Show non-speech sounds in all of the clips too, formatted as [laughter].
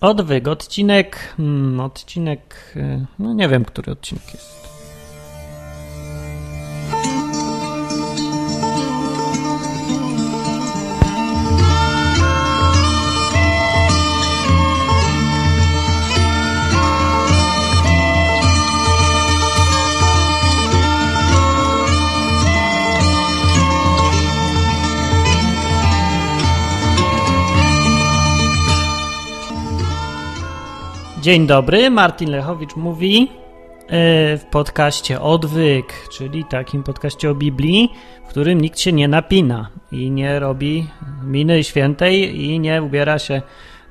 Odwyk, odcinek, hmm, odcinek, y, no nie wiem, który odcinek jest. Dzień dobry, Martin Lechowicz mówi e, w podcaście Odwyk, czyli takim podcaście o Biblii, w którym nikt się nie napina i nie robi miny świętej i nie ubiera się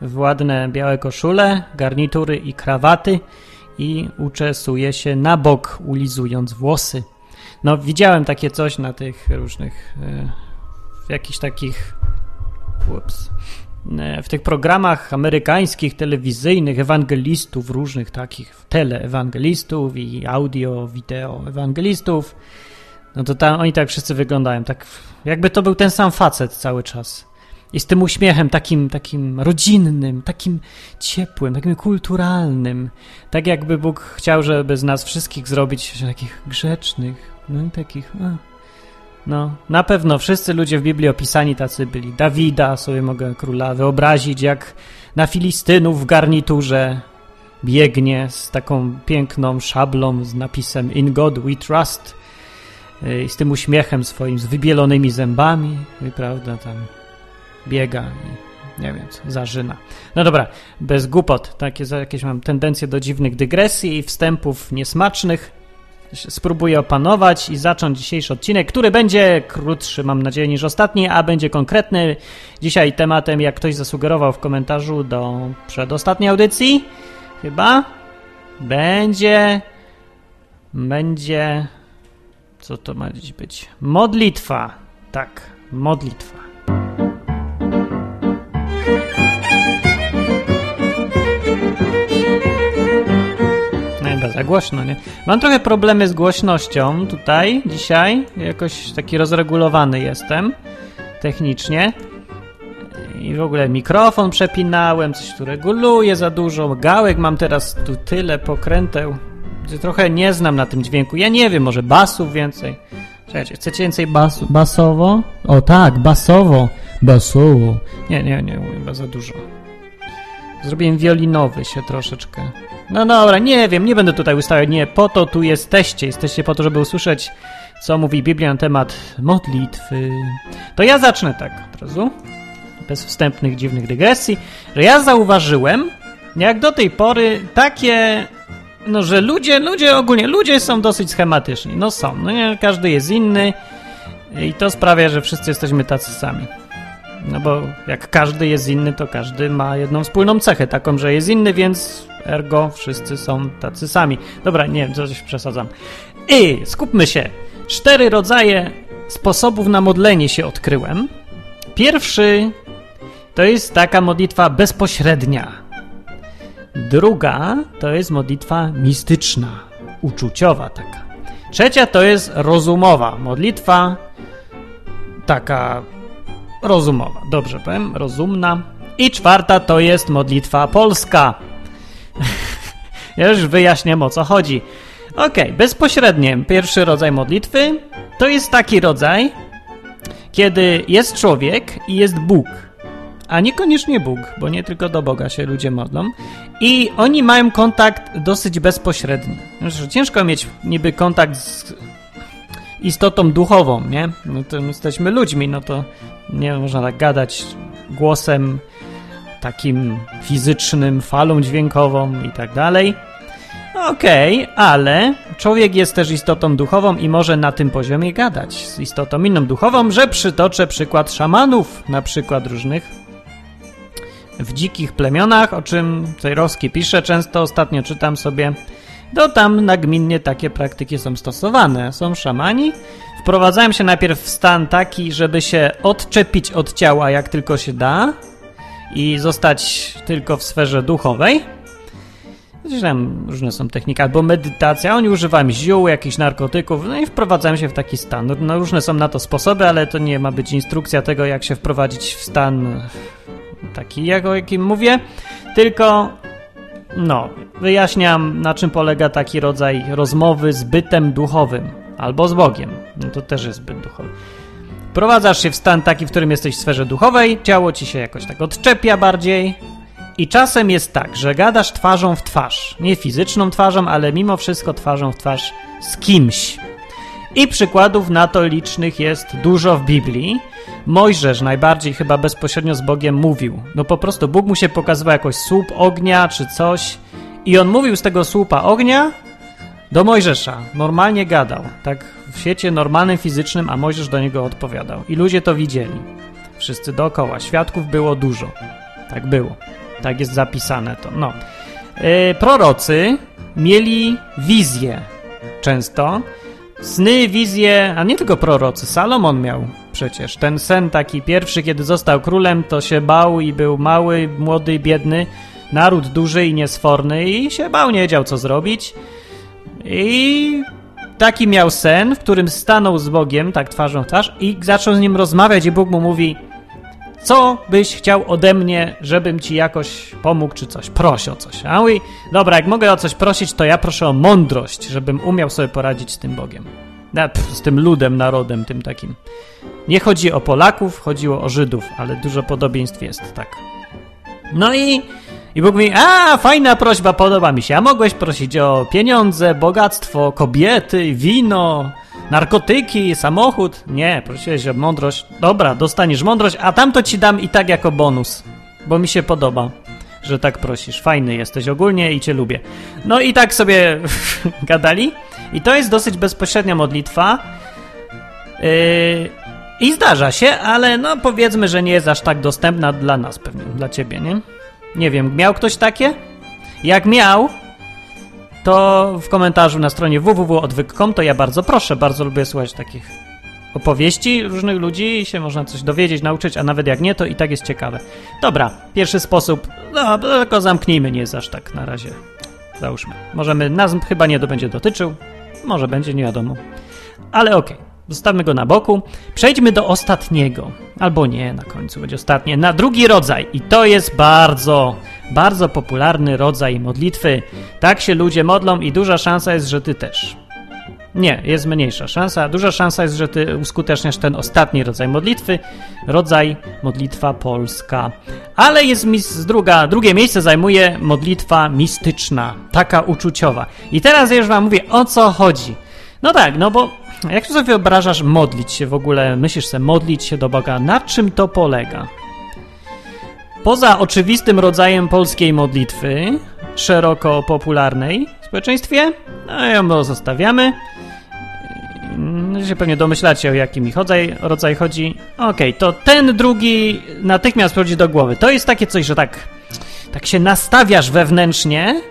w ładne białe koszule, garnitury i krawaty i uczesuje się na bok, ulizując włosy. No, widziałem takie coś na tych różnych, e, w jakichś takich, ups, E, w tych programach amerykańskich, telewizyjnych, ewangelistów, różnych takich teleewangelistów i audio, wideo ewangelistów, no to tam oni tak wszyscy wyglądają, tak jakby to był ten sam facet cały czas. I z tym uśmiechem takim, takim rodzinnym, takim ciepłym, takim kulturalnym. Tak jakby Bóg chciał, żeby z nas wszystkich zrobić takich grzecznych, no i takich... no, na pewno wszyscy ludzie w Biblii opisani tacy byli. Dawida sobie mogę króla wyobrazić, jak na Filistynów w garniturze biegnie z taką piękną szablą z napisem In God We Trust y, i z tym uśmiechem swoim, z wybielonymi zębami i prawda, tam biega i nie wiem co, zażyna. No dobra, bez głupot, takie jakieś mam tendencje do dziwnych dygresji i wstępów niesmacznych spróbuję opanować i zacząć dzisiejszy odcinek, który będzie krótszy, mam nadzieję, niż ostatni, a będzie konkretny. Dzisiaj tematem, jak ktoś zasugerował w komentarzu do przedostatniej audycji, chyba będzie. Będzie. Co to ma dziś być? Modlitwa. Tak, modlitwa. Głośno, nie? Mam trochę problemy z głośnością tutaj, dzisiaj. Jakoś taki rozregulowany jestem technicznie. I w ogóle mikrofon przepinałem, coś tu reguluje za dużo. Gałek mam teraz tu tyle pokręteł. Trochę nie znam na tym dźwięku. Ja nie wiem, może basów więcej. Czekajcie, chcecie więcej basu? Basowo? O tak, basowo. Basowo. Nie, nie, nie, chyba za dużo. Zrobiłem wiolinowy się troszeczkę. No dobra, nie wiem, nie będę tutaj ustawiać. Nie, po to tu jesteście. Jesteście po to, żeby usłyszeć, co mówi Biblia na temat modlitwy. To ja zacznę tak od razu, bez wstępnych, dziwnych dygresji, że ja zauważyłem, jak do tej pory takie, no że ludzie, ludzie ogólnie, ludzie są dosyć schematyczni. No są, no nie, każdy jest inny i to sprawia, że wszyscy jesteśmy tacy sami. No bo jak każdy jest inny, to każdy ma jedną wspólną cechę, taką, że jest inny, więc ergo wszyscy są tacy sami. Dobra, nie, coś przesadzam. I skupmy się. Cztery rodzaje sposobów na modlenie się odkryłem. Pierwszy to jest taka modlitwa bezpośrednia. Druga to jest modlitwa mistyczna, uczuciowa taka. Trzecia to jest rozumowa, modlitwa taka rozumowa. Dobrze powiem, rozumna. I czwarta to jest modlitwa polska. [laughs] ja już wyjaśniam o co chodzi. Ok, bezpośrednie pierwszy rodzaj modlitwy to jest taki rodzaj, kiedy jest człowiek i jest Bóg, a niekoniecznie Bóg, bo nie tylko do Boga się ludzie modlą, i oni mają kontakt dosyć bezpośredni. Ciężko mieć niby kontakt z istotą duchową, nie? No to jesteśmy ludźmi, no to nie można tak gadać głosem takim fizycznym, falą dźwiękową i tak dalej. Okej, okay, ale człowiek jest też istotą duchową i może na tym poziomie gadać z istotą inną duchową, że przytoczę przykład szamanów, na przykład różnych w dzikich plemionach, o czym Cejrowski pisze często, ostatnio czytam sobie, to tam nagminnie takie praktyki są stosowane. Są szamani, wprowadzają się najpierw w stan taki, żeby się odczepić od ciała jak tylko się da, i zostać tylko w sferze duchowej. Gdzieś tam różne są techniki, albo medytacja, oni używają ziół, jakichś narkotyków, no i wprowadzają się w taki stan. No, różne są na to sposoby, ale to nie ma być instrukcja tego, jak się wprowadzić w stan taki, jak o jakim mówię, tylko no, wyjaśniam, na czym polega taki rodzaj rozmowy z bytem duchowym albo z Bogiem. No to też jest byt duchowy. Prowadzasz się w stan taki, w którym jesteś w sferze duchowej, ciało ci się jakoś tak odczepia bardziej. I czasem jest tak, że gadasz twarzą w twarz. Nie fizyczną twarzą, ale mimo wszystko twarzą w twarz z kimś. I przykładów na to licznych jest dużo w Biblii. Mojżesz najbardziej chyba bezpośrednio z Bogiem mówił. No po prostu Bóg mu się pokazywał jakoś słup ognia czy coś i on mówił z tego słupa ognia do Mojżesza. Normalnie gadał. Tak w świecie normalnym, fizycznym, a Mojżesz do niego odpowiadał. I ludzie to widzieli. Wszyscy dookoła. Świadków było dużo. Tak było. Tak jest zapisane to. No. Yy, prorocy mieli wizje często. Sny, wizje, a nie tylko prorocy. Salomon miał przecież. Ten sen taki pierwszy, kiedy został królem, to się bał i był mały, młody, biedny. Naród duży i niesforny i się bał, nie wiedział co zrobić. I taki miał sen, w którym stanął z Bogiem, tak twarzą w twarz, i zaczął z nim rozmawiać, i Bóg mu mówi: Co byś chciał ode mnie, żebym ci jakoś pomógł, czy coś? Proś o coś. A mówi: Dobra, jak mogę o coś prosić, to ja proszę o mądrość, żebym umiał sobie poradzić z tym Bogiem. Z tym ludem, narodem, tym takim. Nie chodzi o Polaków, chodziło o Żydów, ale dużo podobieństw jest, tak. No i i Bóg mówi, a fajna prośba, podoba mi się. A mogłeś prosić o pieniądze, bogactwo, kobiety, wino, narkotyki, samochód? Nie, prosiłeś o mądrość. Dobra, dostaniesz mądrość, a tamto ci dam i tak jako bonus, bo mi się podoba, że tak prosisz. Fajny jesteś ogólnie i cię lubię. No i tak sobie [laughs] gadali. I to jest dosyć bezpośrednia modlitwa. Yy, I zdarza się, ale no powiedzmy, że nie jest aż tak dostępna dla nas pewnie, dla ciebie, nie? Nie wiem, miał ktoś takie? Jak miał, to w komentarzu na stronie www.odwyk.com to ja bardzo proszę, bardzo lubię słuchać takich opowieści różnych ludzi i się można coś dowiedzieć, nauczyć, a nawet jak nie, to i tak jest ciekawe. Dobra, pierwszy sposób, no tylko zamknijmy, nie jest aż tak na razie. Załóżmy. Możemy, nas chyba nie to będzie dotyczył, może będzie, nie wiadomo. Ale okej. Okay. Zostawmy go na boku. Przejdźmy do ostatniego. Albo nie, na końcu będzie ostatnie. Na drugi rodzaj. I to jest bardzo, bardzo popularny rodzaj modlitwy. Tak się ludzie modlą i duża szansa jest, że ty też. Nie, jest mniejsza szansa. Duża szansa jest, że ty uskuteczniasz ten ostatni rodzaj modlitwy, rodzaj modlitwa polska. Ale jest mis druga, drugie miejsce zajmuje modlitwa mistyczna, taka uczuciowa. I teraz już wam mówię, o co chodzi. No tak, no bo jak sobie wyobrażasz modlić się w ogóle, myślisz sobie modlić się do Boga, na czym to polega? Poza oczywistym rodzajem polskiej modlitwy, szeroko popularnej w społeczeństwie, no ją zostawiamy. No, się pewnie domyślacie, o jaki mi rodzaj, rodzaj chodzi. Okej, okay, to ten drugi natychmiast przychodzi do głowy. To jest takie coś, że tak, tak się nastawiasz wewnętrznie,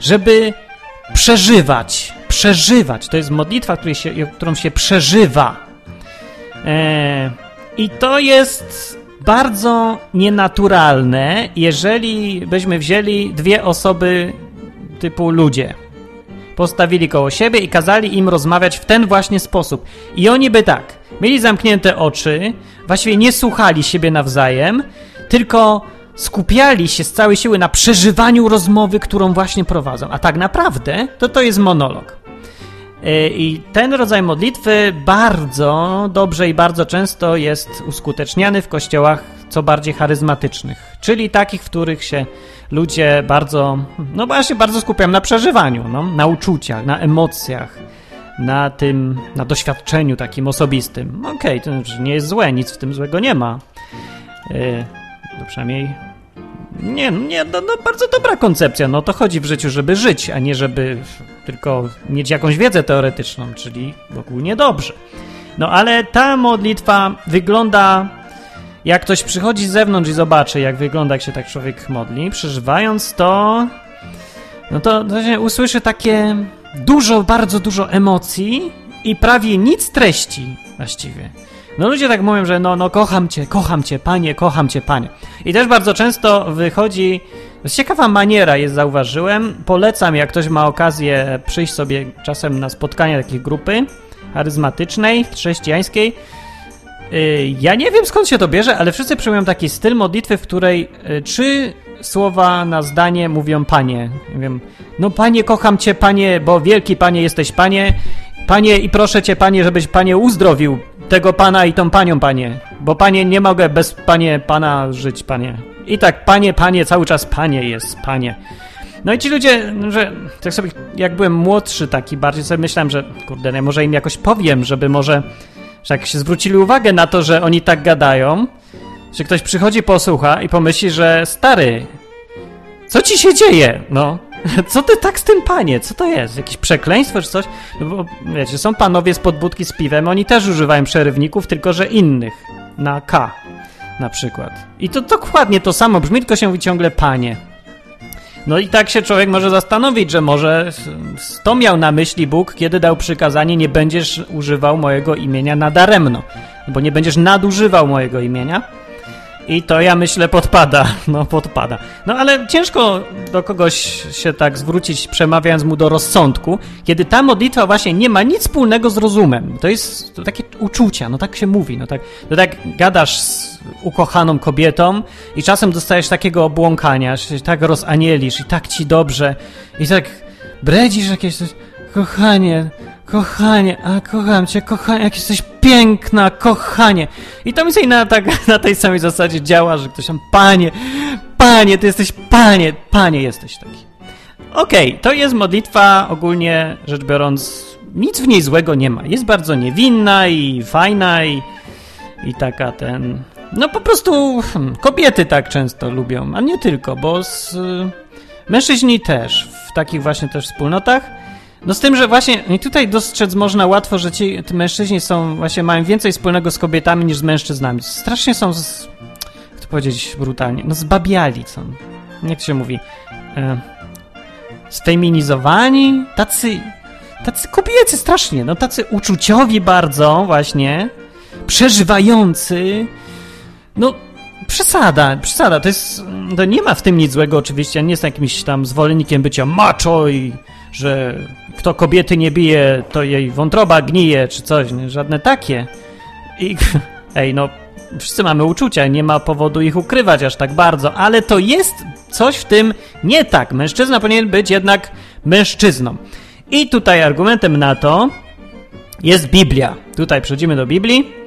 żeby przeżywać przeżywać. To jest modlitwa, się, którą się przeżywa. E, I to jest bardzo nienaturalne, jeżeli byśmy wzięli dwie osoby typu ludzie. Postawili koło siebie i kazali im rozmawiać w ten właśnie sposób. I oni by tak, mieli zamknięte oczy, właściwie nie słuchali siebie nawzajem, tylko skupiali się z całej siły na przeżywaniu rozmowy, którą właśnie prowadzą. A tak naprawdę to to jest monolog. E, I ten rodzaj modlitwy bardzo dobrze i bardzo często jest uskuteczniany w kościołach co bardziej charyzmatycznych, czyli takich, w których się ludzie bardzo, no właśnie bardzo skupiają na przeżywaniu, no, na uczuciach, na emocjach, na tym, na doświadczeniu takim osobistym. Okej, okay, to nie jest złe, nic w tym złego nie ma. Yy, to przynajmniej nie, nie no, no, bardzo dobra koncepcja. No to chodzi w życiu, żeby żyć, a nie żeby tylko mieć jakąś wiedzę teoretyczną, czyli ogólnie dobrze. No ale ta modlitwa wygląda jak ktoś przychodzi z zewnątrz i zobaczy, jak wygląda, jak się tak człowiek modli, przeżywając to, no to, to się usłyszy takie dużo, bardzo dużo emocji i prawie nic treści właściwie. No ludzie tak mówią, że no, no kocham cię, kocham cię, panie, kocham cię, panie. I też bardzo często wychodzi, ciekawa maniera jest, zauważyłem. Polecam, jak ktoś ma okazję przyjść sobie czasem na spotkanie takiej grupy charyzmatycznej, chrześcijańskiej, Y, ja nie wiem skąd się to bierze, ale wszyscy przyjmują taki styl modlitwy, w której y, trzy słowa na zdanie mówią panie. Nie wiem, no panie, kocham cię, panie, bo wielki panie jesteś, panie. Panie i proszę cię, panie, żebyś panie uzdrowił tego pana i tą panią, panie. Bo panie, nie mogę bez panie, pana żyć, panie. I tak, panie, panie, cały czas panie jest, panie. No i ci ludzie, że tak sobie, jak byłem młodszy taki, bardziej sobie myślałem, że kurde, ja może im jakoś powiem, żeby może, że jak się zwrócili uwagę na to, że oni tak gadają, że ktoś przychodzi, posłucha i pomyśli, że stary, co ci się dzieje? No, [laughs] co ty tak z tym panie? Co to jest? Jakieś przekleństwo czy coś? No bo wiecie, są panowie z podbudki z piwem, oni też używają przerywników, tylko że innych. Na K na przykład. I to dokładnie to samo brzmi, tylko się mówi ciągle panie. No i tak się człowiek może zastanowić, że może to miał na myśli Bóg, kiedy dał przykazanie, nie będziesz używał mojego imienia nadaremno, bo nie będziesz nadużywał mojego imienia. I to ja myślę podpada, no podpada. No ale ciężko do kogoś się tak zwrócić, przemawiając mu do rozsądku, kiedy ta modlitwa właśnie nie ma nic wspólnego z rozumem. To jest to takie uczucia, no tak się mówi, no tak, no tak gadasz z ukochaną kobietą i czasem dostajesz takiego obłąkania, się tak rozanielisz i tak ci dobrze i tak bredzisz jakieś kochanie, Kochanie, a kocham cię, kochanie, jak jesteś piękna, kochanie. I to mi sobie na, tak, [laughs] na tej samej zasadzie działa, że ktoś tam, panie, panie, ty jesteś panie, panie jesteś taki. Okej, okay, to jest modlitwa ogólnie rzecz biorąc, nic w niej złego nie ma. Jest bardzo niewinna i fajna i, i taka ten... No po prostu hmm, kobiety tak często lubią, a nie tylko, bo z, mężczyźni też w takich właśnie też wspólnotach no z tym, że właśnie i tutaj dostrzec można łatwo, że ci, mężczyźni są właśnie mają więcej wspólnego z kobietami niż z mężczyznami. Strasznie są, z, jak to powiedzieć brutalnie, no zbabiali są. Jak się mówi? E, sfeminizowani? Tacy, tacy kobiecy strasznie, no tacy uczuciowi bardzo właśnie, przeżywający, no przesada, przesada, to jest, to nie ma w tym nic złego oczywiście, nie jest jakimś tam zwolennikiem bycia macho i że kto kobiety nie bije, to jej wątroba gnije, czy coś, nie? żadne takie. I [laughs] ej, no, wszyscy mamy uczucia, nie ma powodu ich ukrywać aż tak bardzo, ale to jest coś w tym nie tak. Mężczyzna powinien być jednak mężczyzną. I tutaj argumentem na to jest Biblia. Tutaj przechodzimy do Biblii.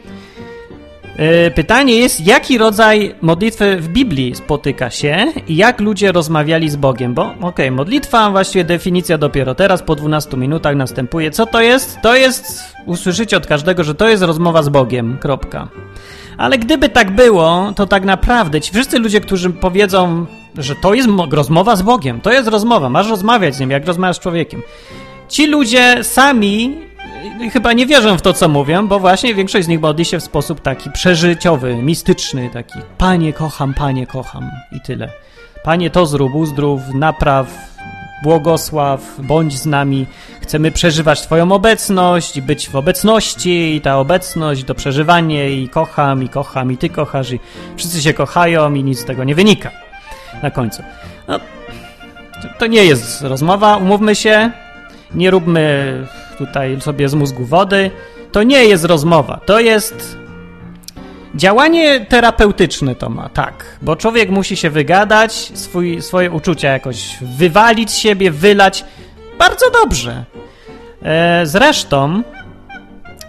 E, pytanie jest, jaki rodzaj modlitwy w Biblii spotyka się i jak ludzie rozmawiali z Bogiem? Bo, okej, okay, modlitwa, właściwie definicja dopiero teraz, po 12 minutach następuje. Co to jest? To jest, usłyszycie od każdego, że to jest rozmowa z Bogiem, kropka. Ale gdyby tak było, to tak naprawdę ci wszyscy ludzie, którzy powiedzą, że to jest rozmowa z Bogiem, to jest rozmowa, masz rozmawiać z Nim, jak rozmawiasz z człowiekiem. Ci ludzie sami chyba nie wierzą w to, co mówią, bo właśnie większość z nich modli się w sposób taki przeżyciowy, mistyczny, taki Panie kocham, Panie kocham i tyle. Panie to zrób, uzdrów, napraw, błogosław, bądź z nami. Chcemy przeżywać Twoją obecność, być w obecności i ta obecność do przeżywania i kocham, i kocham, i Ty kochasz, i wszyscy się kochają i nic z tego nie wynika na końcu. No, to nie jest rozmowa, umówmy się, nie róbmy tutaj sobie z mózgu wody. To nie jest rozmowa, to jest działanie terapeutyczne to ma, tak. Bo człowiek musi się wygadać, swój, swoje uczucia jakoś wywalić z siebie, wylać. Bardzo dobrze. E, zresztą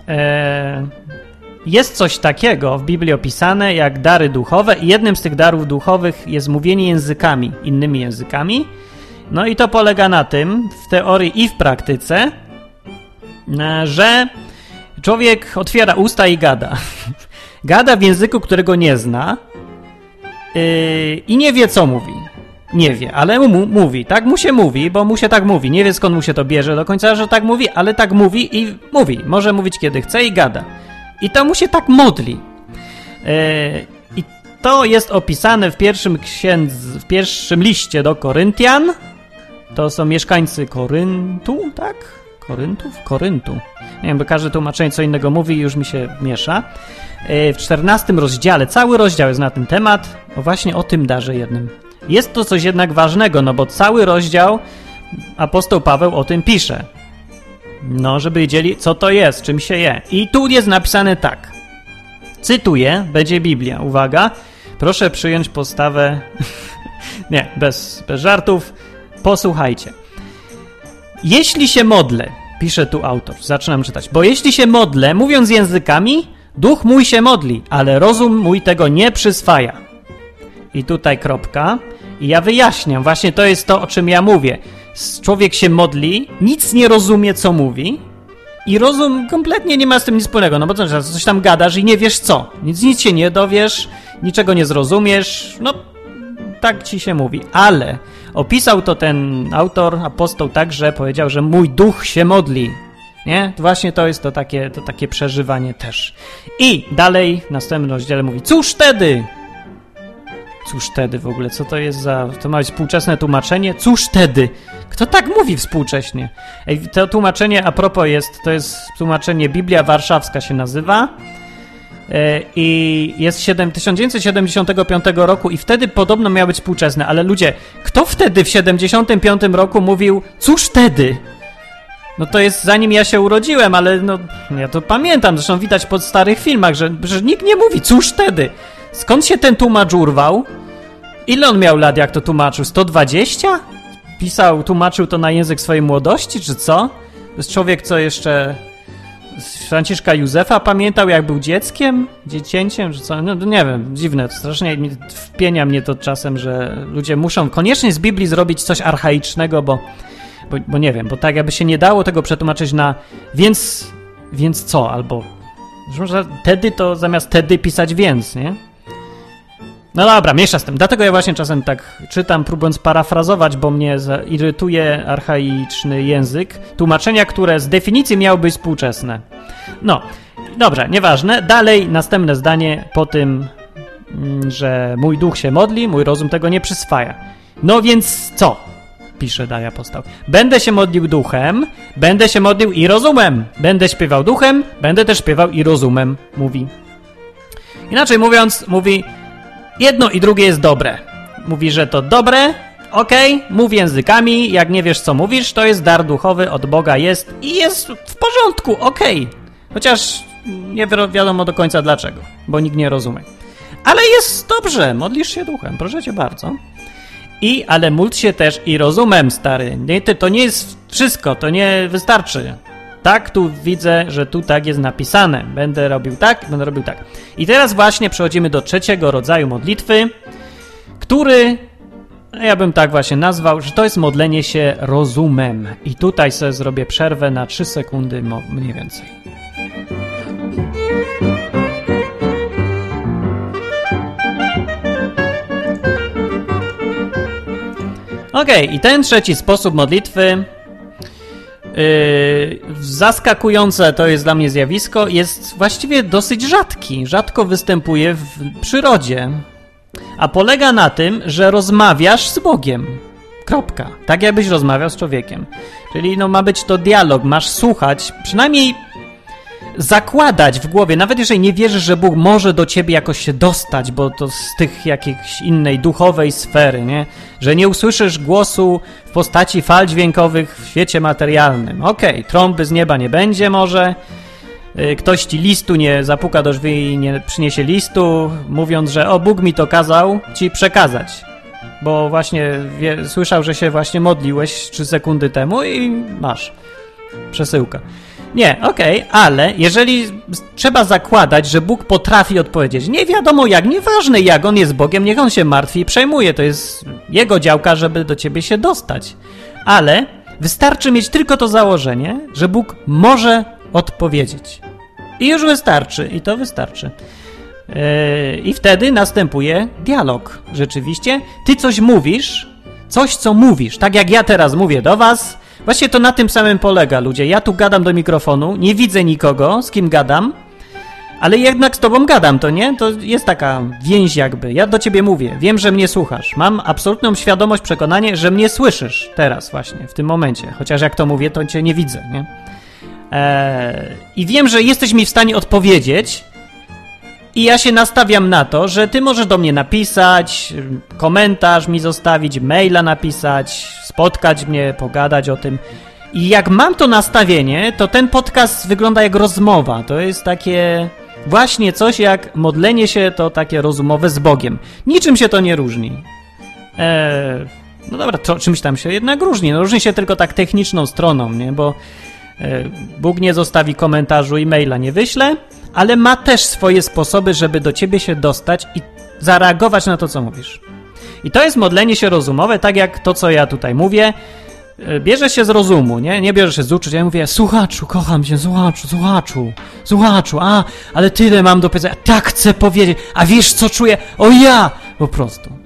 e, jest coś takiego w Biblii opisane jak dary duchowe i jednym z tych darów duchowych jest mówienie językami, innymi językami. No i to polega na tym, w teorii i w praktyce, że człowiek otwiera usta i gada. [laughs] gada w języku, którego nie zna yy, i nie wie, co mówi. Nie wie, ale mu, mówi. Tak mu się mówi, bo mu się tak mówi. Nie wie, skąd mu się to bierze do końca, że tak mówi, ale tak mówi i mówi. Może mówić, kiedy chce i gada. I to mu się tak modli. Yy, I to jest opisane w pierwszym księdz, w pierwszym liście do Koryntian. To są mieszkańcy Koryntu, tak? Koryntów? Koryntu. Nie wiem, bo każde tłumaczenie co innego mówi i już mi się miesza. E, w czternastym rozdziale, cały rozdział jest na ten temat, o właśnie o tym darze jednym. Jest to coś jednak ważnego, no bo cały rozdział apostoł Paweł o tym pisze. No, żeby wiedzieli, co to jest, czym się je. I tu jest napisane tak. Cytuję, będzie Biblia. Uwaga, proszę przyjąć postawę. [laughs] Nie, bez, bez żartów. Posłuchajcie. Jeśli się modlę, pisze tu autor, zaczynam czytać, bo jeśli się modlę, mówiąc językami, duch mój się modli, ale rozum mój tego nie przyswaja. I tutaj kropka. I ja wyjaśniam, właśnie to jest to, o czym ja mówię. Człowiek się modli, nic nie rozumie, co mówi, i rozum kompletnie nie ma z tym nic wspólnego, no bo coś tam gadasz i nie wiesz co. Nic, nic się nie dowiesz, niczego nie zrozumiesz, no tak ci się mówi. Ale opisał to ten autor, apostoł tak, że powiedział, że mój duch się modli. Nie? To właśnie to jest to takie, to takie przeżywanie też. I dalej w następnym rozdziale mówi, cóż wtedy? Cóż wtedy w ogóle? Co to jest za... To ma być współczesne tłumaczenie? Cóż wtedy? Kto tak mówi współcześnie? Ej, to tłumaczenie a propos jest, to jest tłumaczenie Biblia Warszawska się nazywa i jest 7, 1975 roku i wtedy podobno miało być współczesne, ale ludzie, kto wtedy w 75 roku mówił, cóż wtedy? No to jest zanim ja się urodziłem, ale no ja to pamiętam, zresztą widać po starych filmach, że, że nikt nie mówi, cóż wtedy? Skąd się ten tłumacz urwał? Ile on miał lat, jak to tłumaczył? 120? Pisał, tłumaczył to na język swojej młodości, czy co? To jest człowiek, co jeszcze Franciszka Józefa pamiętał, jak był dzieckiem, dziecięciem, czy co? No nie wiem, dziwne, strasznie wpienia mnie to czasem, że ludzie muszą koniecznie z Biblii zrobić coś archaicznego, bo, bo, bo nie wiem, bo tak jakby się nie dało tego przetłumaczyć na więc, więc co, albo że tedy to zamiast tedy pisać więc, nie? No dobra, miesza z tym. Dlatego ja właśnie czasem tak czytam, próbując parafrazować, bo mnie irytuje archaiczny język. Tłumaczenia, które z definicji miały być współczesne. No, dobrze, nieważne. Dalej, następne zdanie po tym, mm, że mój duch się modli, mój rozum tego nie przyswaja. No więc co? Pisze dalej apostoł. Będę się modlił duchem, będę się modlił i rozumem. Będę śpiewał duchem, będę też śpiewał i rozumem, mówi. Inaczej mówiąc, mówi Jedno i drugie jest dobre. Mówi, że to dobre, okej, okay, mów językami, jak nie wiesz co mówisz, to jest dar duchowy od Boga jest i jest w porządku, okej. Okay. Chociaż nie wiadomo do końca dlaczego, bo nikt nie rozumie. Ale jest dobrze, modlisz się duchem, proszę cię bardzo. I, ale módl się też i rozumem, stary. Nie, to nie jest wszystko, to nie wystarczy. Tak, tu widzę, że tu tak jest napisane. Będę robił tak, będę robił tak. I teraz właśnie przechodzimy do trzeciego rodzaju modlitwy, który ja bym tak właśnie nazwał, że to jest modlenie się rozumem. I tutaj sobie zrobię przerwę na 3 sekundy mniej więcej. Ok, i ten trzeci sposób modlitwy zaskakujące to jest dla mnie zjawisko, jest właściwie dosyć rzadki. Rzadko występuje w przyrodzie. A polega na tym, że rozmawiasz z Bogiem. Kropka. Tak jakbyś rozmawiał z człowiekiem. Czyli no ma być to dialog, masz słuchać, przynajmniej zakładać w głowie, nawet jeżeli nie wierzysz, że Bóg może do ciebie jakoś się dostać, bo to z tych jakiejś innej duchowej sfery, nie? Że nie usłyszysz głosu w postaci fal dźwiękowych w świecie materialnym. Okej, okay, trąby z nieba nie będzie może, y, ktoś ci listu nie zapuka do drzwi i nie przyniesie listu, mówiąc, że o, Bóg mi to kazał ci przekazać. Bo właśnie wie, słyszał, że się właśnie modliłeś 3 sekundy temu i masz przesyłka. Nie, okej, okay, ale jeżeli trzeba zakładać, że Bóg potrafi odpowiedzieć, nie wiadomo jak, nieważne jak on jest Bogiem, niech on się martwi i przejmuje, to jest jego działka, żeby do ciebie się dostać. Ale wystarczy mieć tylko to założenie, że Bóg może odpowiedzieć. I już wystarczy, i to wystarczy. Yy, I wtedy następuje dialog. Rzeczywiście, ty coś mówisz, coś co mówisz, tak jak ja teraz mówię do was, Właśnie to na tym samym polega, ludzie. Ja tu gadam do mikrofonu, nie widzę nikogo, z kim gadam, ale jednak z tobą gadam, to nie? To jest taka więź jakby. Ja do ciebie mówię, wiem, że mnie słuchasz. Mam absolutną świadomość, przekonanie, że mnie słyszysz teraz właśnie, w tym momencie. Chociaż jak to mówię, to cię nie widzę, nie? Eee, I wiem, że jesteś mi w stanie odpowiedzieć, i ja się nastawiam na to, że ty możesz do mnie napisać, komentarz mi zostawić, maila napisać, spotkać mnie, pogadać o tym. I jak mam to nastawienie, to ten podcast wygląda jak rozmowa. To jest takie Właśnie coś jak modlenie się to takie rozumowe z Bogiem. Niczym się to nie różni. Eee, no dobra, to czymś tam się jednak różni. No, różni się tylko tak techniczną stroną, nie? Bo Bóg nie zostawi komentarzu i maila nie wyśle, ale ma też swoje sposoby, żeby do ciebie się dostać i zareagować na to, co mówisz. I to jest modlenie się rozumowe, tak jak to, co ja tutaj mówię. E, bierze się z rozumu, nie? Nie bierze się z uczuć. Ja mówię, słuchaczu, kocham cię, słuchaczu, słuchaczu, słuchaczu, a, ale tyle mam do powiedzenia, tak chcę powiedzieć, a wiesz, co czuję? O ja! Po prostu.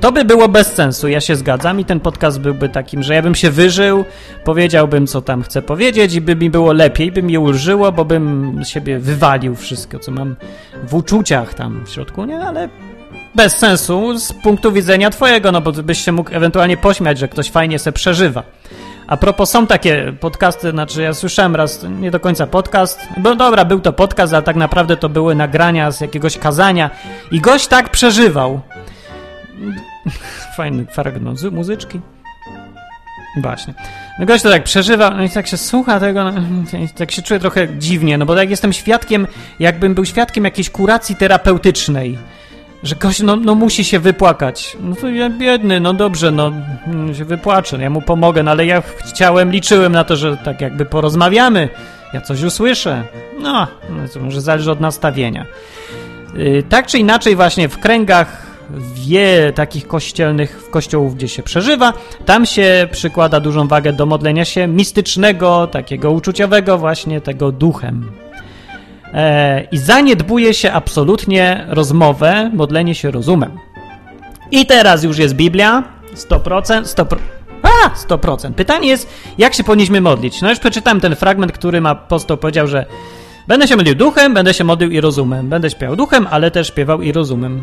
To by było bez sensu, ja się zgadzam i ten podcast byłby takim, że ja bym się wyżył, powiedziałbym, co tam chcę powiedzieć i by mi było lepiej, by mi ulżyło, bo bym siebie wywalił wszystko, co mam w uczuciach tam w środku, nie? Ale bez sensu z punktu widzenia twojego, no bo byś się mógł ewentualnie pośmiać, że ktoś fajnie se przeżywa. A propos, są takie podcasty, znaczy ja słyszałem raz, nie do końca podcast, bo dobra, był to podcast, ale tak naprawdę to były nagrania z jakiegoś kazania i gość tak przeżywał. Fajny fragment muzyczki. Właśnie. No gość to tak przeżywa, no i tak się słucha tego, no, tak się czuję trochę dziwnie, no bo jak jestem świadkiem, jakbym był świadkiem jakiejś kuracji terapeutycznej, że gość no, no musi się wypłakać. No to ja biedny, no dobrze, no się wypłaczę, ja mu pomogę, no ale ja chciałem, liczyłem na to, że tak jakby porozmawiamy, ja coś usłyszę. No, no to może zależy od nastawienia. Yy, tak czy inaczej właśnie w kręgach wie takich kościelnych kościołów, gdzie się przeżywa, tam się przykłada dużą wagę do modlenia się mistycznego, takiego uczuciowego, właśnie tego duchem. E, I zaniedbuje się absolutnie rozmowę, modlenie się rozumem. I teraz już jest Biblia, 100%, 100%. A, 100%. Pytanie jest, jak się powinniśmy modlić? No już przeczytałem ten fragment, który ma apostoł powiedział, że będę się modlił duchem, będę się modlił i rozumem. Będę śpiewał duchem, ale też śpiewał i rozumem.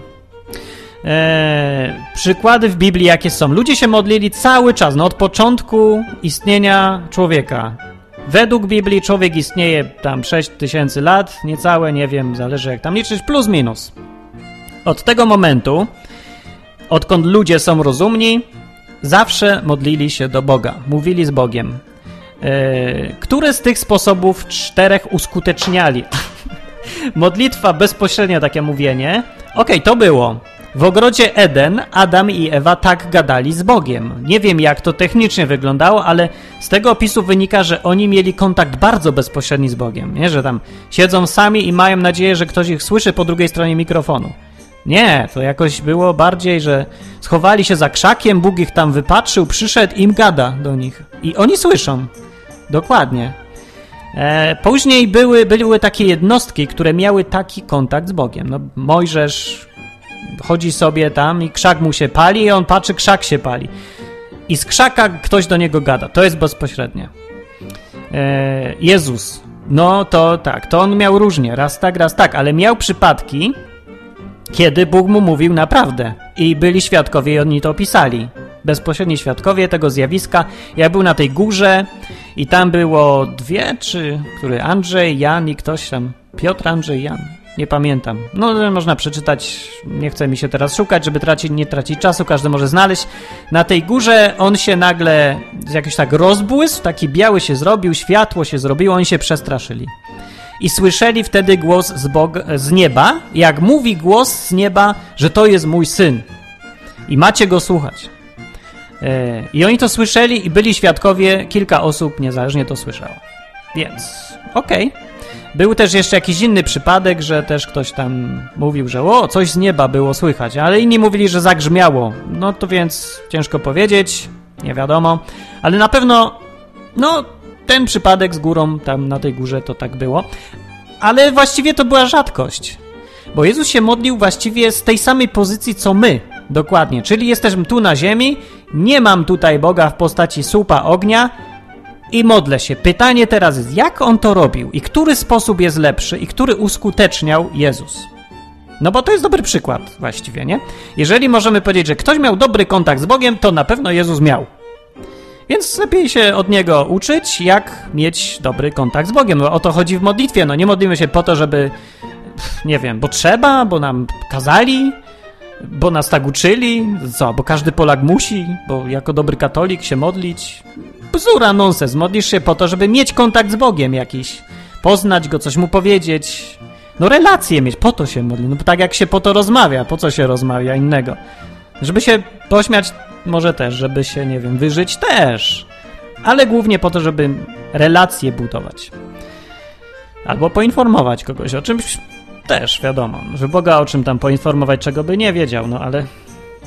Eee, przykłady w Biblii jakie są? Ludzie się modlili cały czas, no od początku istnienia człowieka. Według Biblii człowiek istnieje tam 6 tysięcy lat, niecałe, nie wiem, zależy jak tam liczyć, plus minus. Od tego momentu, odkąd ludzie są rozumni, zawsze modlili się do Boga, mówili z Bogiem. Eee, które z tych sposobów czterech uskuteczniali? [laughs] Modlitwa bezpośrednia, takie mówienie. Okej, okay, to było. W ogrodzie Eden Adam i Ewa tak gadali z Bogiem. Nie wiem, jak to technicznie wyglądało, ale z tego opisu wynika, że oni mieli kontakt bardzo bezpośredni z Bogiem. Nie, że tam siedzą sami i mają nadzieję, że ktoś ich słyszy po drugiej stronie mikrofonu. Nie, to jakoś było bardziej, że schowali się za krzakiem, Bóg ich tam wypatrzył, przyszedł im gada do nich. I oni słyszą. Dokładnie. E, później były, były takie jednostki, które miały taki kontakt z Bogiem. No, Mojżesz, chodzi sobie tam i krzak mu się pali i on patrzy, krzak się pali. I z krzaka ktoś do niego gada. To jest bezpośrednie. E, Jezus. No to tak, to on miał różnie, raz tak, raz tak, ale miał przypadki, kiedy Bóg mu mówił naprawdę. I byli świadkowie i oni to opisali. Bezpośredni świadkowie tego zjawiska. Ja był na tej górze i tam było dwie, czy który Andrzej, Jan i ktoś tam. Piotr, Andrzej, Jan. Nie pamiętam. No, można przeczytać, nie chce mi się teraz szukać, żeby tracić, nie tracić czasu, każdy może znaleźć. Na tej górze on się nagle jakiś tak rozbłysł, taki biały się zrobił, światło się zrobiło, oni się przestraszyli. I słyszeli wtedy głos z, z nieba, jak mówi głos z nieba, że to jest mój syn. I macie go słuchać. E, I oni to słyszeli i byli świadkowie, kilka osób niezależnie to słyszało. Więc, okej. Okay. Był też jeszcze jakiś inny przypadek, że też ktoś tam mówił, że o, coś z nieba było słychać, ale inni mówili, że zagrzmiało. No to więc ciężko powiedzieć, nie wiadomo, ale na pewno, no, ten przypadek z górą tam na tej górze to tak było. Ale właściwie to była rzadkość, bo Jezus się modlił właściwie z tej samej pozycji co my, dokładnie, czyli jesteśmy tu na ziemi, nie mam tutaj Boga w postaci słupa ognia, i modlę się. Pytanie teraz jest, jak on to robił i który sposób jest lepszy i który uskuteczniał Jezus? No bo to jest dobry przykład właściwie, nie? Jeżeli możemy powiedzieć, że ktoś miał dobry kontakt z Bogiem, to na pewno Jezus miał. Więc lepiej się od niego uczyć, jak mieć dobry kontakt z Bogiem. No, o to chodzi w modlitwie. No nie modlimy się po to, żeby, nie wiem, bo trzeba, bo nam kazali, bo nas tak uczyli, co, bo każdy Polak musi, bo jako dobry katolik się modlić bzdura, nonsens. Modlisz się po to, żeby mieć kontakt z Bogiem jakiś. Poznać Go, coś Mu powiedzieć. No relacje mieć, po to się modli. No tak jak się po to rozmawia, po co się rozmawia innego? Żeby się pośmiać może też, żeby się, nie wiem, wyżyć też. Ale głównie po to, żeby relacje budować. Albo poinformować kogoś o czymś też, wiadomo. Że Boga o czym tam poinformować, czego by nie wiedział, no ale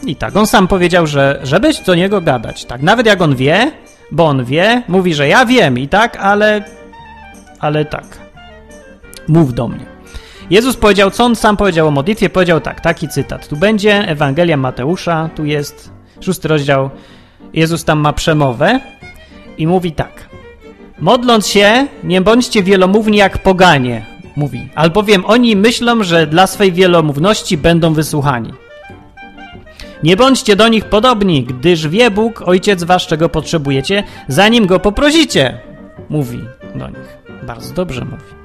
i tak. On sam powiedział, że żebyś do niego gadać, tak. Nawet jak on wie, bo on wie, mówi, że ja wiem i tak, ale ale tak. Mów do mnie. Jezus powiedział, co on sam powiedział o modlitwie, powiedział tak, taki cytat. Tu będzie Ewangelia Mateusza, tu jest szósty rozdział. Jezus tam ma przemowę i mówi tak. Modląc się, nie bądźcie wielomówni jak poganie, mówi. Albowiem oni myślą, że dla swej wielomówności będą wysłuchani. Nie bądźcie do nich podobni, gdyż wie Bóg, Ojciec wasz, czego potrzebujecie, zanim go poprosicie, mówi do nich. Bardzo dobrze mówi.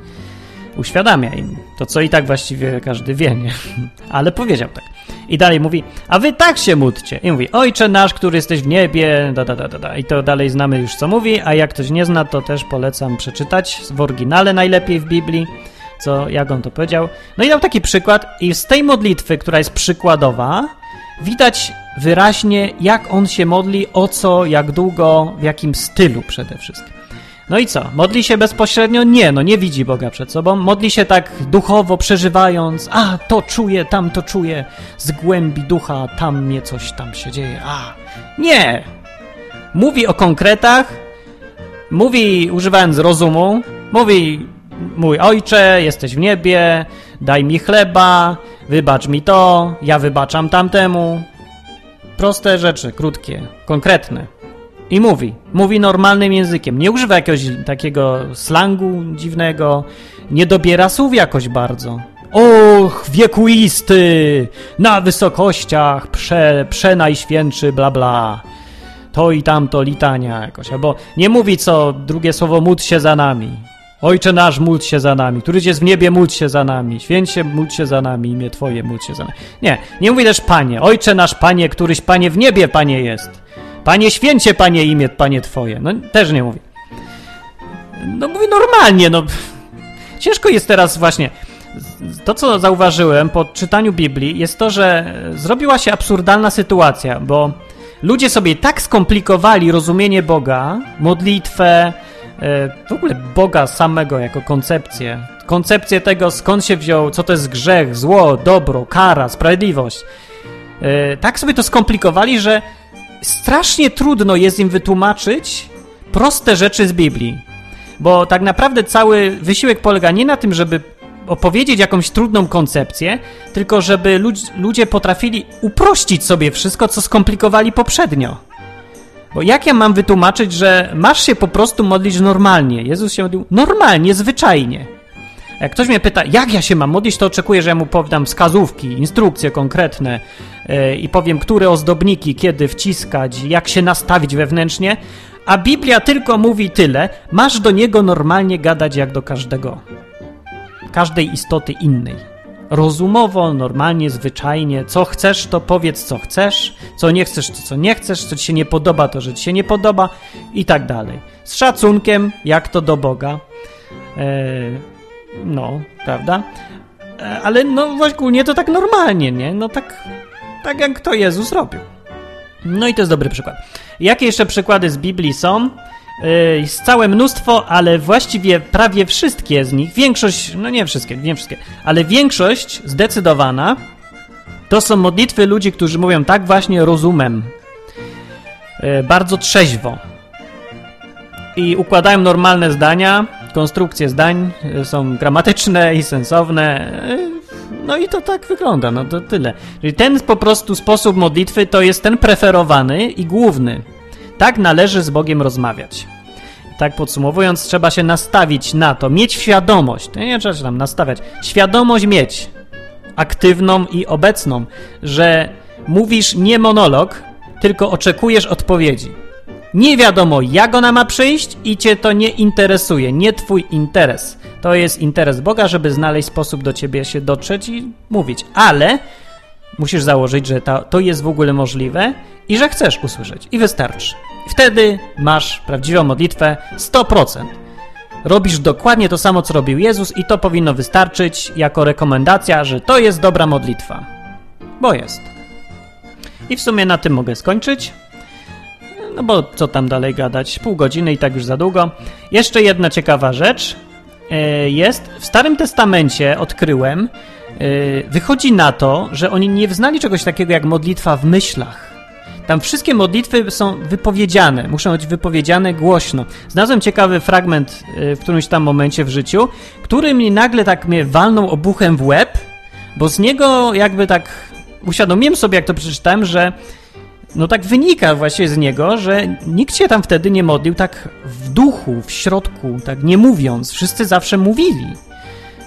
Uświadamia im to, co i tak właściwie każdy wie, nie? [laughs] Ale powiedział tak. I dalej mówi, a wy tak się módlcie. I mówi, ojcze nasz, który jesteś w niebie, da, da, da, da. I to dalej znamy już, co mówi, a jak ktoś nie zna, to też polecam przeczytać w oryginale najlepiej w Biblii, co, jak on to powiedział. No i dał taki przykład i z tej modlitwy, która jest przykładowa, widać wyraźnie, jak on się modli, o co, jak długo, w jakim stylu przede wszystkim. No i co? Modli się bezpośrednio? Nie, no nie widzi Boga przed sobą. Modli się tak duchowo, przeżywając, a to czuję, tam to czuję, z głębi ducha, tam mnie coś tam się dzieje, a. Nie! Mówi o konkretach, mówi używając rozumu, mówi mój ojcze, jesteś w niebie, daj mi chleba, wybacz mi to, ja wybaczam tamtemu. Proste rzeczy, krótkie, konkretne. I mówi, mówi normalnym językiem, nie używa jakiegoś takiego slangu dziwnego, nie dobiera słów jakoś bardzo. Och, wiekuisty, na wysokościach, prze, przenajświętszy, bla bla. To i tamto litania jakoś, albo nie mówi co drugie słowo módl się za nami. Ojcze nasz, módl się za nami. Któryś jest w niebie, módl się za nami. Święcie, módl się za nami. Imię Twoje, módl się za nami. Nie, nie mówi też Panie. Ojcze nasz, Panie, któryś Panie w niebie, Panie jest. Panie święcie, Panie imię, Panie Twoje. No też nie mówi. No mówi normalnie, no. Ciężko jest teraz właśnie... To, co zauważyłem po czytaniu Biblii, jest to, że zrobiła się absurdalna sytuacja, bo ludzie sobie tak skomplikowali rozumienie Boga, modlitwę, w ogóle Boga samego jako koncepcję, koncepcję tego, skąd się wziął, co to jest grzech, zło, dobro, kara, sprawiedliwość. E, tak sobie to skomplikowali, że strasznie trudno jest im wytłumaczyć proste rzeczy z Biblii. Bo tak naprawdę cały wysiłek polega nie na tym, żeby opowiedzieć jakąś trudną koncepcję, tylko żeby ludzie potrafili uprościć sobie wszystko, co skomplikowali poprzednio. Bo jak ja mam wytłumaczyć, że masz się po prostu modlić normalnie? Jezus się modlił normalnie, zwyczajnie. Jak ktoś mnie pyta, jak ja się mam modlić, to oczekuję, że ja mu podam wskazówki, instrukcje konkretne yy, i powiem, które ozdobniki, kiedy wciskać, jak się nastawić wewnętrznie. A Biblia tylko mówi tyle, masz do niego normalnie gadać jak do każdego, każdej istoty innej. Rozumowo, normalnie, zwyczajnie. Co chcesz, to powiedz, co chcesz. Co nie chcesz, to co nie chcesz. Co ci się nie podoba, to że ci się nie podoba. I tak dalej. Z szacunkiem, jak to do Boga. Yy, no, prawda? E, ale no ogólnie to tak normalnie, nie? No tak, tak jak to Jezus robił. No i to jest dobry przykład. Jakie jeszcze przykłady z Biblii są? Jest całe mnóstwo, ale właściwie prawie wszystkie z nich, większość, no nie wszystkie, nie wszystkie, ale większość zdecydowana to są modlitwy ludzi, którzy mówią tak właśnie rozumem, yy, bardzo trzeźwo i układają normalne zdania, konstrukcje zdań e, są gramatyczne i sensowne. E, no i to tak wygląda, no to tyle. Czyli ten po prostu sposób modlitwy to jest ten preferowany i główny. Tak należy z Bogiem rozmawiać. Tak podsumowując, trzeba się nastawić na to, mieć świadomość, nie trzeba się tam nastawiać, świadomość mieć, aktywną i obecną, że mówisz nie monolog, tylko oczekujesz odpowiedzi. Nie wiadomo, jak ona ma przyjść i cię to nie interesuje, nie twój interes. To jest interes Boga, żeby znaleźć sposób do ciebie się dotrzeć i mówić. Ale musisz założyć, że to, jest w ogóle możliwe i że chcesz usłyszeć. I wystarczy. Wtedy masz prawdziwą modlitwę 100%. robisz dokładnie to samo, co robił Jezus, i to powinno wystarczyć jako rekomendacja, że to jest dobra modlitwa. Bo jest. I w sumie na tym mogę skończyć. No bo co tam dalej gadać? Pół godziny i tak już za długo. Jeszcze jedna ciekawa rzecz e, jest. W Starym Testamencie odkryłem, wychodzi na to, że oni nie wznali czegoś takiego jak modlitwa w myślach. Tam wszystkie modlitwy są wypowiedziane, muszą być wypowiedziane głośno. Znalazłem ciekawy fragment e, w którymś tam momencie w życiu, który mi nagle tak mnie walnął obuchem w łeb, bo z niego jakby tak uświadomiłem sobie, jak to przeczytałem, że no tak wynika właśnie z niego, że nikt się tam wtedy nie modlił tak w duchu, w środku, tak nie mówiąc. Wszyscy zawsze mówili.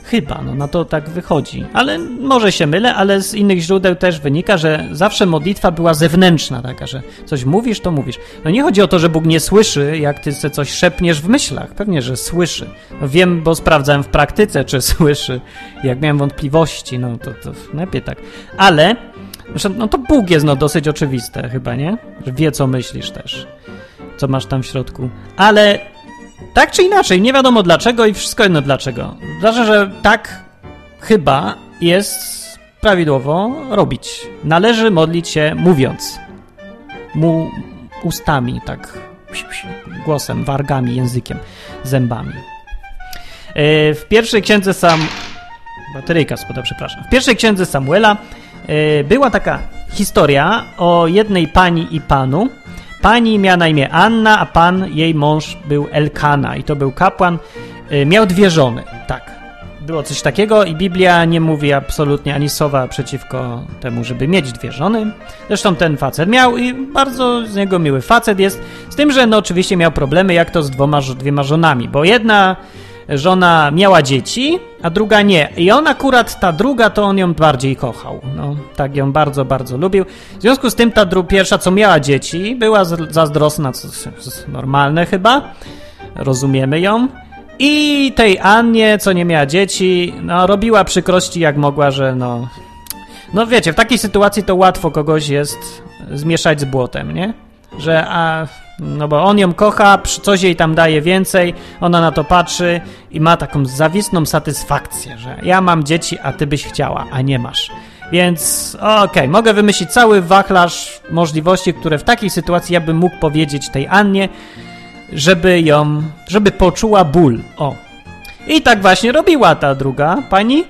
Chyba, no na to tak wychodzi. Ale może się mylę, ale z innych źródeł też wynika, że zawsze modlitwa była zewnętrzna, taka, że coś mówisz, to mówisz. No nie chodzi o to, że Bóg nie słyszy, jak ty sobie coś szepniesz w myślach. Pewnie, że słyszy. No wiem, bo sprawdzałem w praktyce, czy [laughs] słyszy. Jak miałem wątpliwości, no to, to lepiej tak. Ale no to Bóg jest no dosyć oczywiste chyba, nie? Że wie, co myślisz też, co masz tam w środku. Ale tak czy inaczej, nie wiadomo dlaczego i wszystko jedno dlaczego. Zdarza, że tak chyba jest prawidłowo robić. Należy modlić się mówiąc. Mu ustami, tak głosem, wargami, językiem, zębami. E, w pierwszej księdze Sam... Bateryjka spada, przepraszam. W pierwszej księdze Samuela E, była taka historia o jednej pani i panu. Pani miała na imię Anna, a pan, jej mąż był Elkana i to był kapłan. E, miał dwie żony, tak. Było coś takiego i Biblia nie mówi absolutnie ani słowa przeciwko temu, żeby mieć dwie żony. Zresztą ten facet miał i bardzo z niego miły facet jest, z tym, że no oczywiście miał problemy jak to z dwoma, dwiema żonami, bo jedna żona miała dzieci, a druga nie. I on akurat, ta druga, to on ją bardziej kochał. No, tak ją bardzo, bardzo lubił. W związku z tym ta pierwsza, co miała dzieci, była zazdrosna, co jest normalne chyba. Rozumiemy ją. I tej Annie, co nie miała dzieci, no, robiła przykrości jak mogła, że no... No wiecie, w takiej sytuacji to łatwo kogoś jest zmieszać z błotem, nie? Że a no bo on ją kocha, coś jej tam daje więcej, ona na to patrzy i ma taką zawisną satysfakcję, że ja mam dzieci, a ty byś chciała, a nie masz. Więc okej, okay, mogę wymyślić cały wachlarz możliwości, które w takiej sytuacji ja bym mógł powiedzieć tej Annie, żeby ją, żeby poczuła ból. O. I tak właśnie robiła ta druga pani,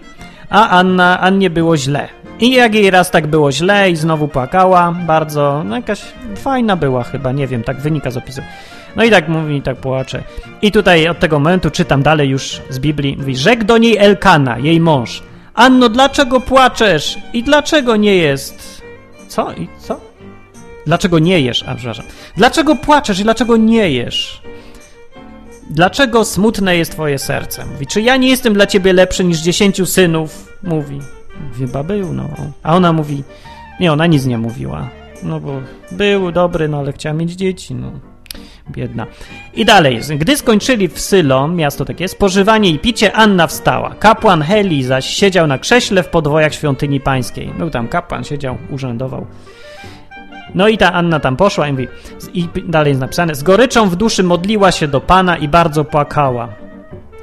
a Anna, Annie było źle. I jak jej raz tak było źle i znowu płakała, bardzo, no jakaś fajna była chyba, nie wiem, tak wynika z opisu. No i tak mówi, tak płacze. I tutaj od tego momentu czytam dalej już z Biblii. Mówi, rzekł do niej Elkana, jej mąż. Anno, dlaczego płaczesz? I dlaczego nie jest? Co? I co? Dlaczego nie jesz? A, przepraszam. Dlaczego płaczesz i dlaczego nie jesz? Dlaczego smutne jest twoje serce? Mówi, czy ja nie jestem dla ciebie lepszy niż dziesięciu synów? Mówi. Chyba był, no. A ona mówi, nie, ona nic nie mówiła. No bo był dobry, no ale chciała mieć dzieci, no. Biedna. I dalej. Gdy skończyli w Sylon, miasto takie, spożywanie i picie, Anna wstała. Kapłan Heli zaś siedział na krześle w podwojach świątyni pańskiej. Był tam kapłan, siedział, urzędował. No i ta Anna tam poszła i mówi, i dalej jest napisane, z goryczą w duszy modliła się do Pana i bardzo płakała.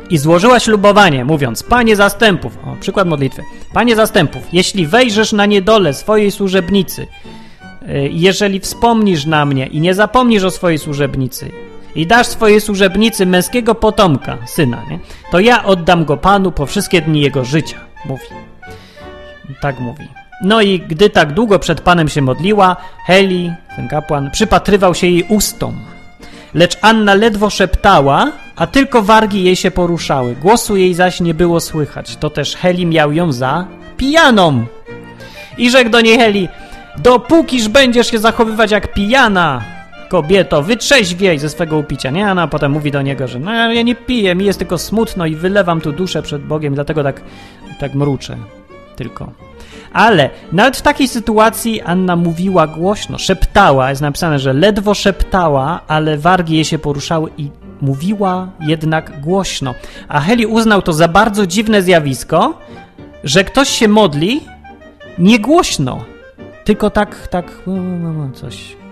I złożyła ślubowanie, mówiąc, Panie zastępów, o, przykład modlitwy, Panie zastępów, jeśli wejrzysz na niedole swojej służebnicy, y, jeżeli wspomnisz na mnie i nie zapomnisz o swojej służebnicy i dasz swojej służebnicy męskiego potomka, syna, nie? to ja oddam go Panu po wszystkie dni jego życia, mówi. Tak mówi. No i gdy tak długo przed Panem się modliła, Heli, ten kapłan, przypatrywał się jej ustom. Lecz Anna ledwo szeptała, a tylko wargi jej się poruszały. Głosu jej zaś nie było słychać. To też Heli miał ją za pijaną. I rzekł do niej Heli, dopókiż będziesz się zachowywać jak pijana, kobieto, wytrzeźwiej ze swego upicia. Nie, a potem mówi do niego, że no ja nie piję, mi jest tylko smutno i wylewam tu duszę przed Bogiem, dlatego tak, tak mruczę. Tylko. Ale nawet w takiej sytuacji Anna mówiła głośno, szeptała. Jest napisane, że ledwo szeptała, ale wargi jej się poruszały i mówiła jednak głośno. A Heli uznał to za bardzo dziwne zjawisko, że ktoś się modli nie głośno, tylko tak, tak, coś.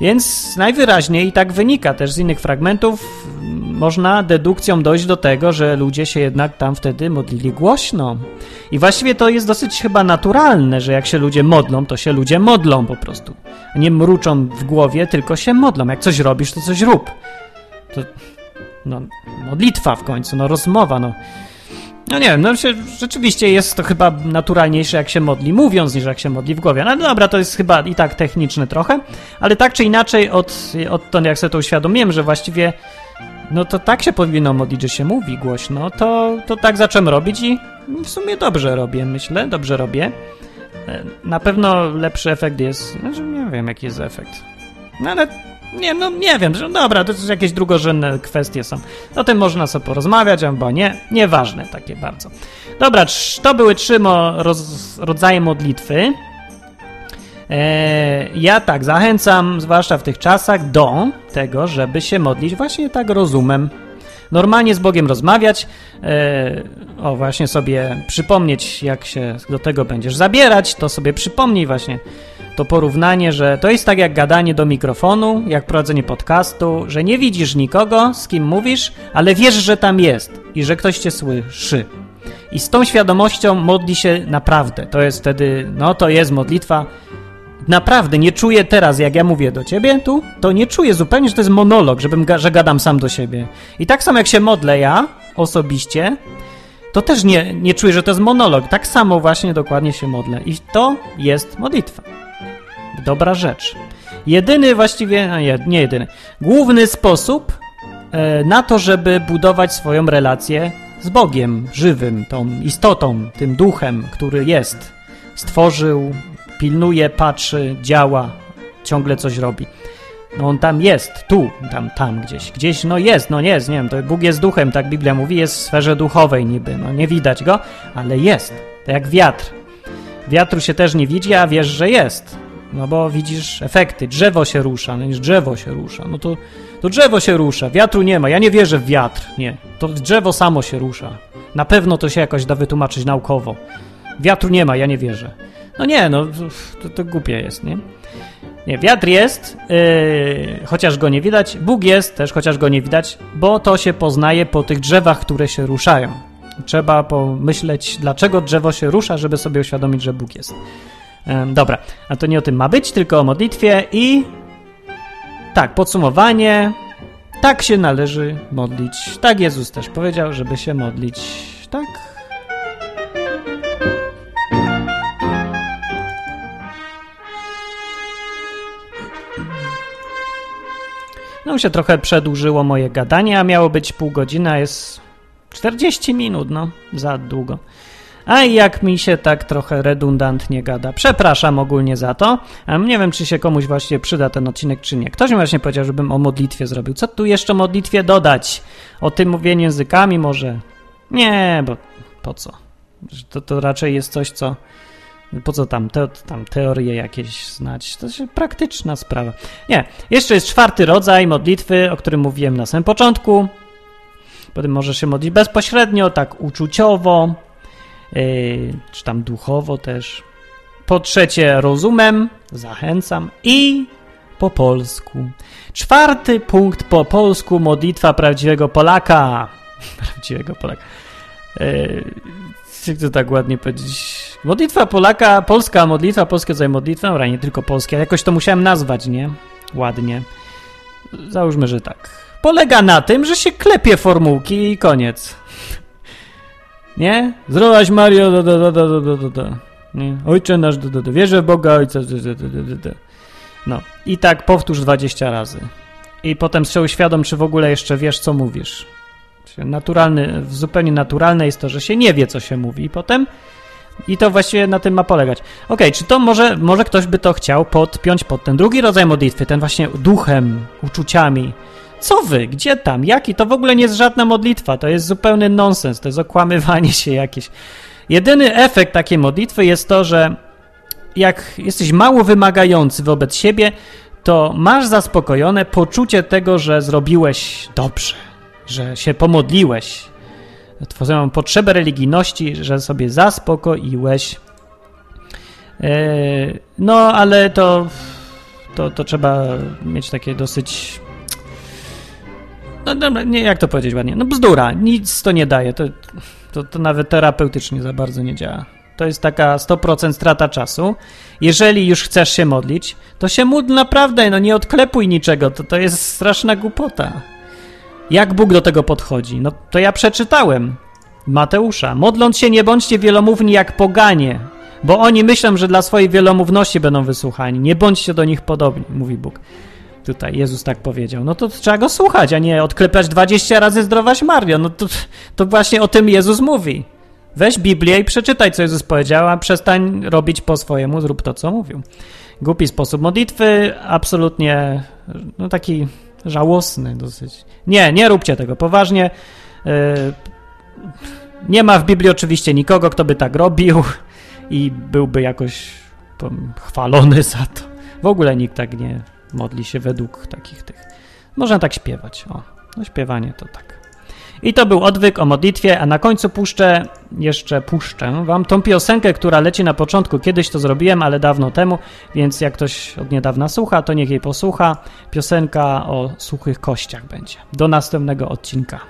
Więc najwyraźniej tak wynika też z innych fragmentów, można dedukcją dojść do tego, że ludzie się jednak tam wtedy modlili głośno. I właściwie to jest dosyć chyba naturalne, że jak się ludzie modlą, to się ludzie modlą po prostu. Nie mruczą w głowie, tylko się modlą. Jak coś robisz, to coś rób. To, no, modlitwa w końcu, no rozmowa, no. No nie wiem, no rzeczywiście jest to chyba naturalniejsze, jak się modli mówiąc, niż jak się modli w głowie. No dobra, to jest chyba i tak techniczne trochę, ale tak czy inaczej, od, od to, jak sobie to uświadomiłem, że właściwie no to tak się powinno modlić, że się mówi głośno, to, to tak zacząłem robić i w sumie dobrze robię, myślę, dobrze robię. E, na pewno lepszy efekt jest, znaczy nie wiem jaki jest efekt, no ale nie, no nie wiem, że dobra, to jakieś drugorzędne kwestie są. O tym można sobie porozmawiać, albo nie, nieważne takie bardzo. Dobra, to były trzy mo roz rodzaje modlitwy. E, ja tak zachęcam, zwłaszcza w tych czasach, do tego, żeby się modlić właśnie tak rozumem. Normalnie z Bogiem rozmawiać, e, o właśnie sobie przypomnieć, jak się do tego będziesz zabierać, to sobie przypomnij właśnie to porównanie, że to jest tak jak gadanie do mikrofonu, jak prowadzenie podcastu, że nie widzisz nikogo, z kim mówisz, ale wiesz, że tam jest i że ktoś cię słyszy. I z tą świadomością modli się naprawdę. To jest wtedy, no to jest modlitwa. Naprawdę nie czuję teraz, jak ja mówię do ciebie tu, to nie czuję zupełnie, że to jest monolog, żebym, że gadam sam do siebie. I tak samo jak się modlę ja osobiście, to też nie, nie czuję, że to jest monolog. Tak samo właśnie dokładnie się modlę. I to jest modlitwa. Dobra rzecz. Jedyny właściwie, nie, nie jedyny, główny sposób e, na to, żeby budować swoją relację z Bogiem żywym, tą istotą, tym duchem, który jest, stworzył, pilnuje, patrzy, działa, ciągle coś robi. No on tam jest, tu, tam, tam gdzieś, gdzieś, no jest, no nie jest, nie wiem, to Bóg jest duchem, tak Biblia mówi, jest w sferze duchowej niby, no nie widać go, ale jest, to jak wiatr. Wiatru się też nie widzi, a wiesz, że jest. No bo widzisz efekty, drzewo się rusza, no niż drzewo się rusza, no to, to drzewo się rusza, wiatru nie ma, ja nie wierzę w wiatr, nie, to drzewo samo się rusza. Na pewno to się jakoś da wytłumaczyć naukowo. Wiatru nie ma, ja nie wierzę. No nie, no to, to głupie jest, nie? Nie, wiatr jest, yy, chociaż go nie widać, Bóg jest też, chociaż go nie widać, bo to się poznaje po tych drzewach, które się ruszają. Trzeba pomyśleć, dlaczego drzewo się rusza, żeby sobie uświadomić, że Bóg jest. Dobra, a to nie o tym ma być, tylko o modlitwie i tak, podsumowanie. Tak się należy modlić. Tak Jezus też powiedział, żeby się modlić. Tak. No się trochę przedłużyło moje gadanie, a miało być pół godziny, a jest 40 minut, no, za długo. A jak mi się tak trochę redundantnie gada. Przepraszam ogólnie za to. Nie wiem, czy się komuś właśnie przyda ten odcinek, czy nie. Ktoś mi właśnie powiedział, żebym o modlitwie zrobił. Co tu jeszcze modlitwie dodać? O tym mówieniu językami może? Nie, bo po co? To, to raczej jest coś, co... Po co tam, te, tam teorie jakieś znać? To jest praktyczna sprawa. Nie, jeszcze jest czwarty rodzaj modlitwy, o którym mówiłem na samym początku. Potem może się modlić bezpośrednio, tak uczuciowo, czy tam duchowo też. Po trzecie, rozumem, zachęcam i po polsku. Czwarty punkt po polsku, modlitwa prawdziwego Polaka. [laughs] prawdziwego Polaka. Yy, to tak ładnie powiedzieć? Modlitwa Polaka, polska modlitwa, polskie tutaj modlitwa, dobra, nie tylko polskie, jakoś to musiałem nazwać, nie? Ładnie. Załóżmy, że tak. Polega na tym, że się klepie formułki i koniec. Nie? Zdrowaś Mario, do, do, do, do, do, do, Nie? Ojcze nasz, do, do, do. wierzę w Boga Ojca, do, do, do, do, do. No. I tak powtórz 20 razy. I potem się uświadom, czy w ogóle jeszcze wiesz, co mówisz. Naturalny, zupełnie naturalne jest to, że się nie wie, co się mówi. I potem i to właściwie na tym ma polegać. Ok, czy to może, może ktoś by to chciał podpiąć pod ten drugi rodzaj modlitwy, ten właśnie duchem, uczuciami, co wy? Gdzie tam? Jaki? To w ogóle nie jest żadna modlitwa. To jest zupełny nonsens. To jest okłamywanie się jakieś. Jedyny efekt takiej modlitwy jest to, że jak jesteś mało wymagający wobec siebie, to masz zaspokojone poczucie tego, że zrobiłeś dobrze, że się pomodliłeś. Twoją potrzebę religijności, że sobie zaspokoiłeś. E, no, ale to, to, to trzeba mieć takie dosyć no dobra, nie, jak to powiedzieć ładnie? No bzdura, nic to nie daje, to, to, to nawet terapeutycznie za bardzo nie działa. To jest taka 100% strata czasu. Jeżeli już chcesz się modlić, to się módl naprawdę, no nie odklepuj niczego, to, to jest straszna głupota. Jak Bóg do tego podchodzi? No to ja przeczytałem Mateusza. Modląc się, nie bądźcie wielomówni jak poganie, bo oni myślą, że dla swojej wielomówności będą wysłuchani. Nie bądźcie do nich podobni, mówi Bóg. Tutaj Jezus tak powiedział. No to trzeba go słuchać, a nie odklepać 20 razy zdrowaś Mario. No to, to właśnie o tym Jezus mówi. Weź Biblię i przeczytaj, co Jezus powiedział, a przestań robić po swojemu, zrób to, co mówił. Głupi sposób modlitwy, absolutnie, no taki żałosny dosyć. Nie, nie róbcie tego poważnie. Yy, nie ma w Biblii oczywiście nikogo, kto by tak robił i byłby jakoś chwalony za to. W ogóle nikt tak nie modli się według takich tych. Można tak śpiewać. O, no śpiewanie to tak. I to był odwyk o modlitwie, a na końcu puszczę, jeszcze puszczę wam tą piosenkę, która leci na początku. Kiedyś to zrobiłem, ale dawno temu, więc jak ktoś od niedawna słucha, to niech jej posłucha. Piosenka o suchych kościach będzie. Do następnego odcinka.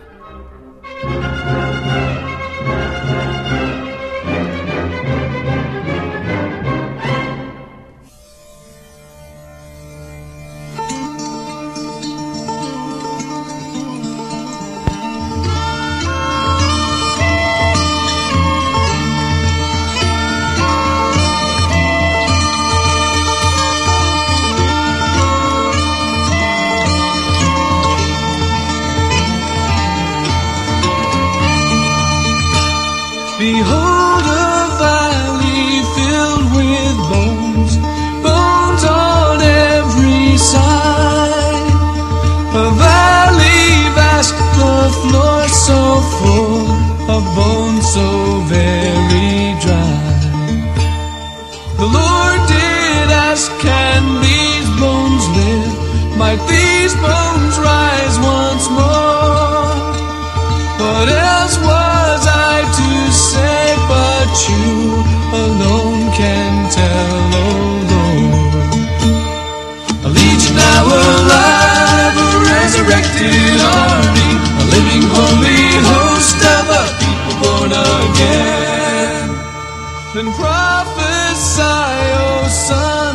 Full of bones so very dry. The Lord did ask, Can these bones live? Might these bones Then prophesy, O Son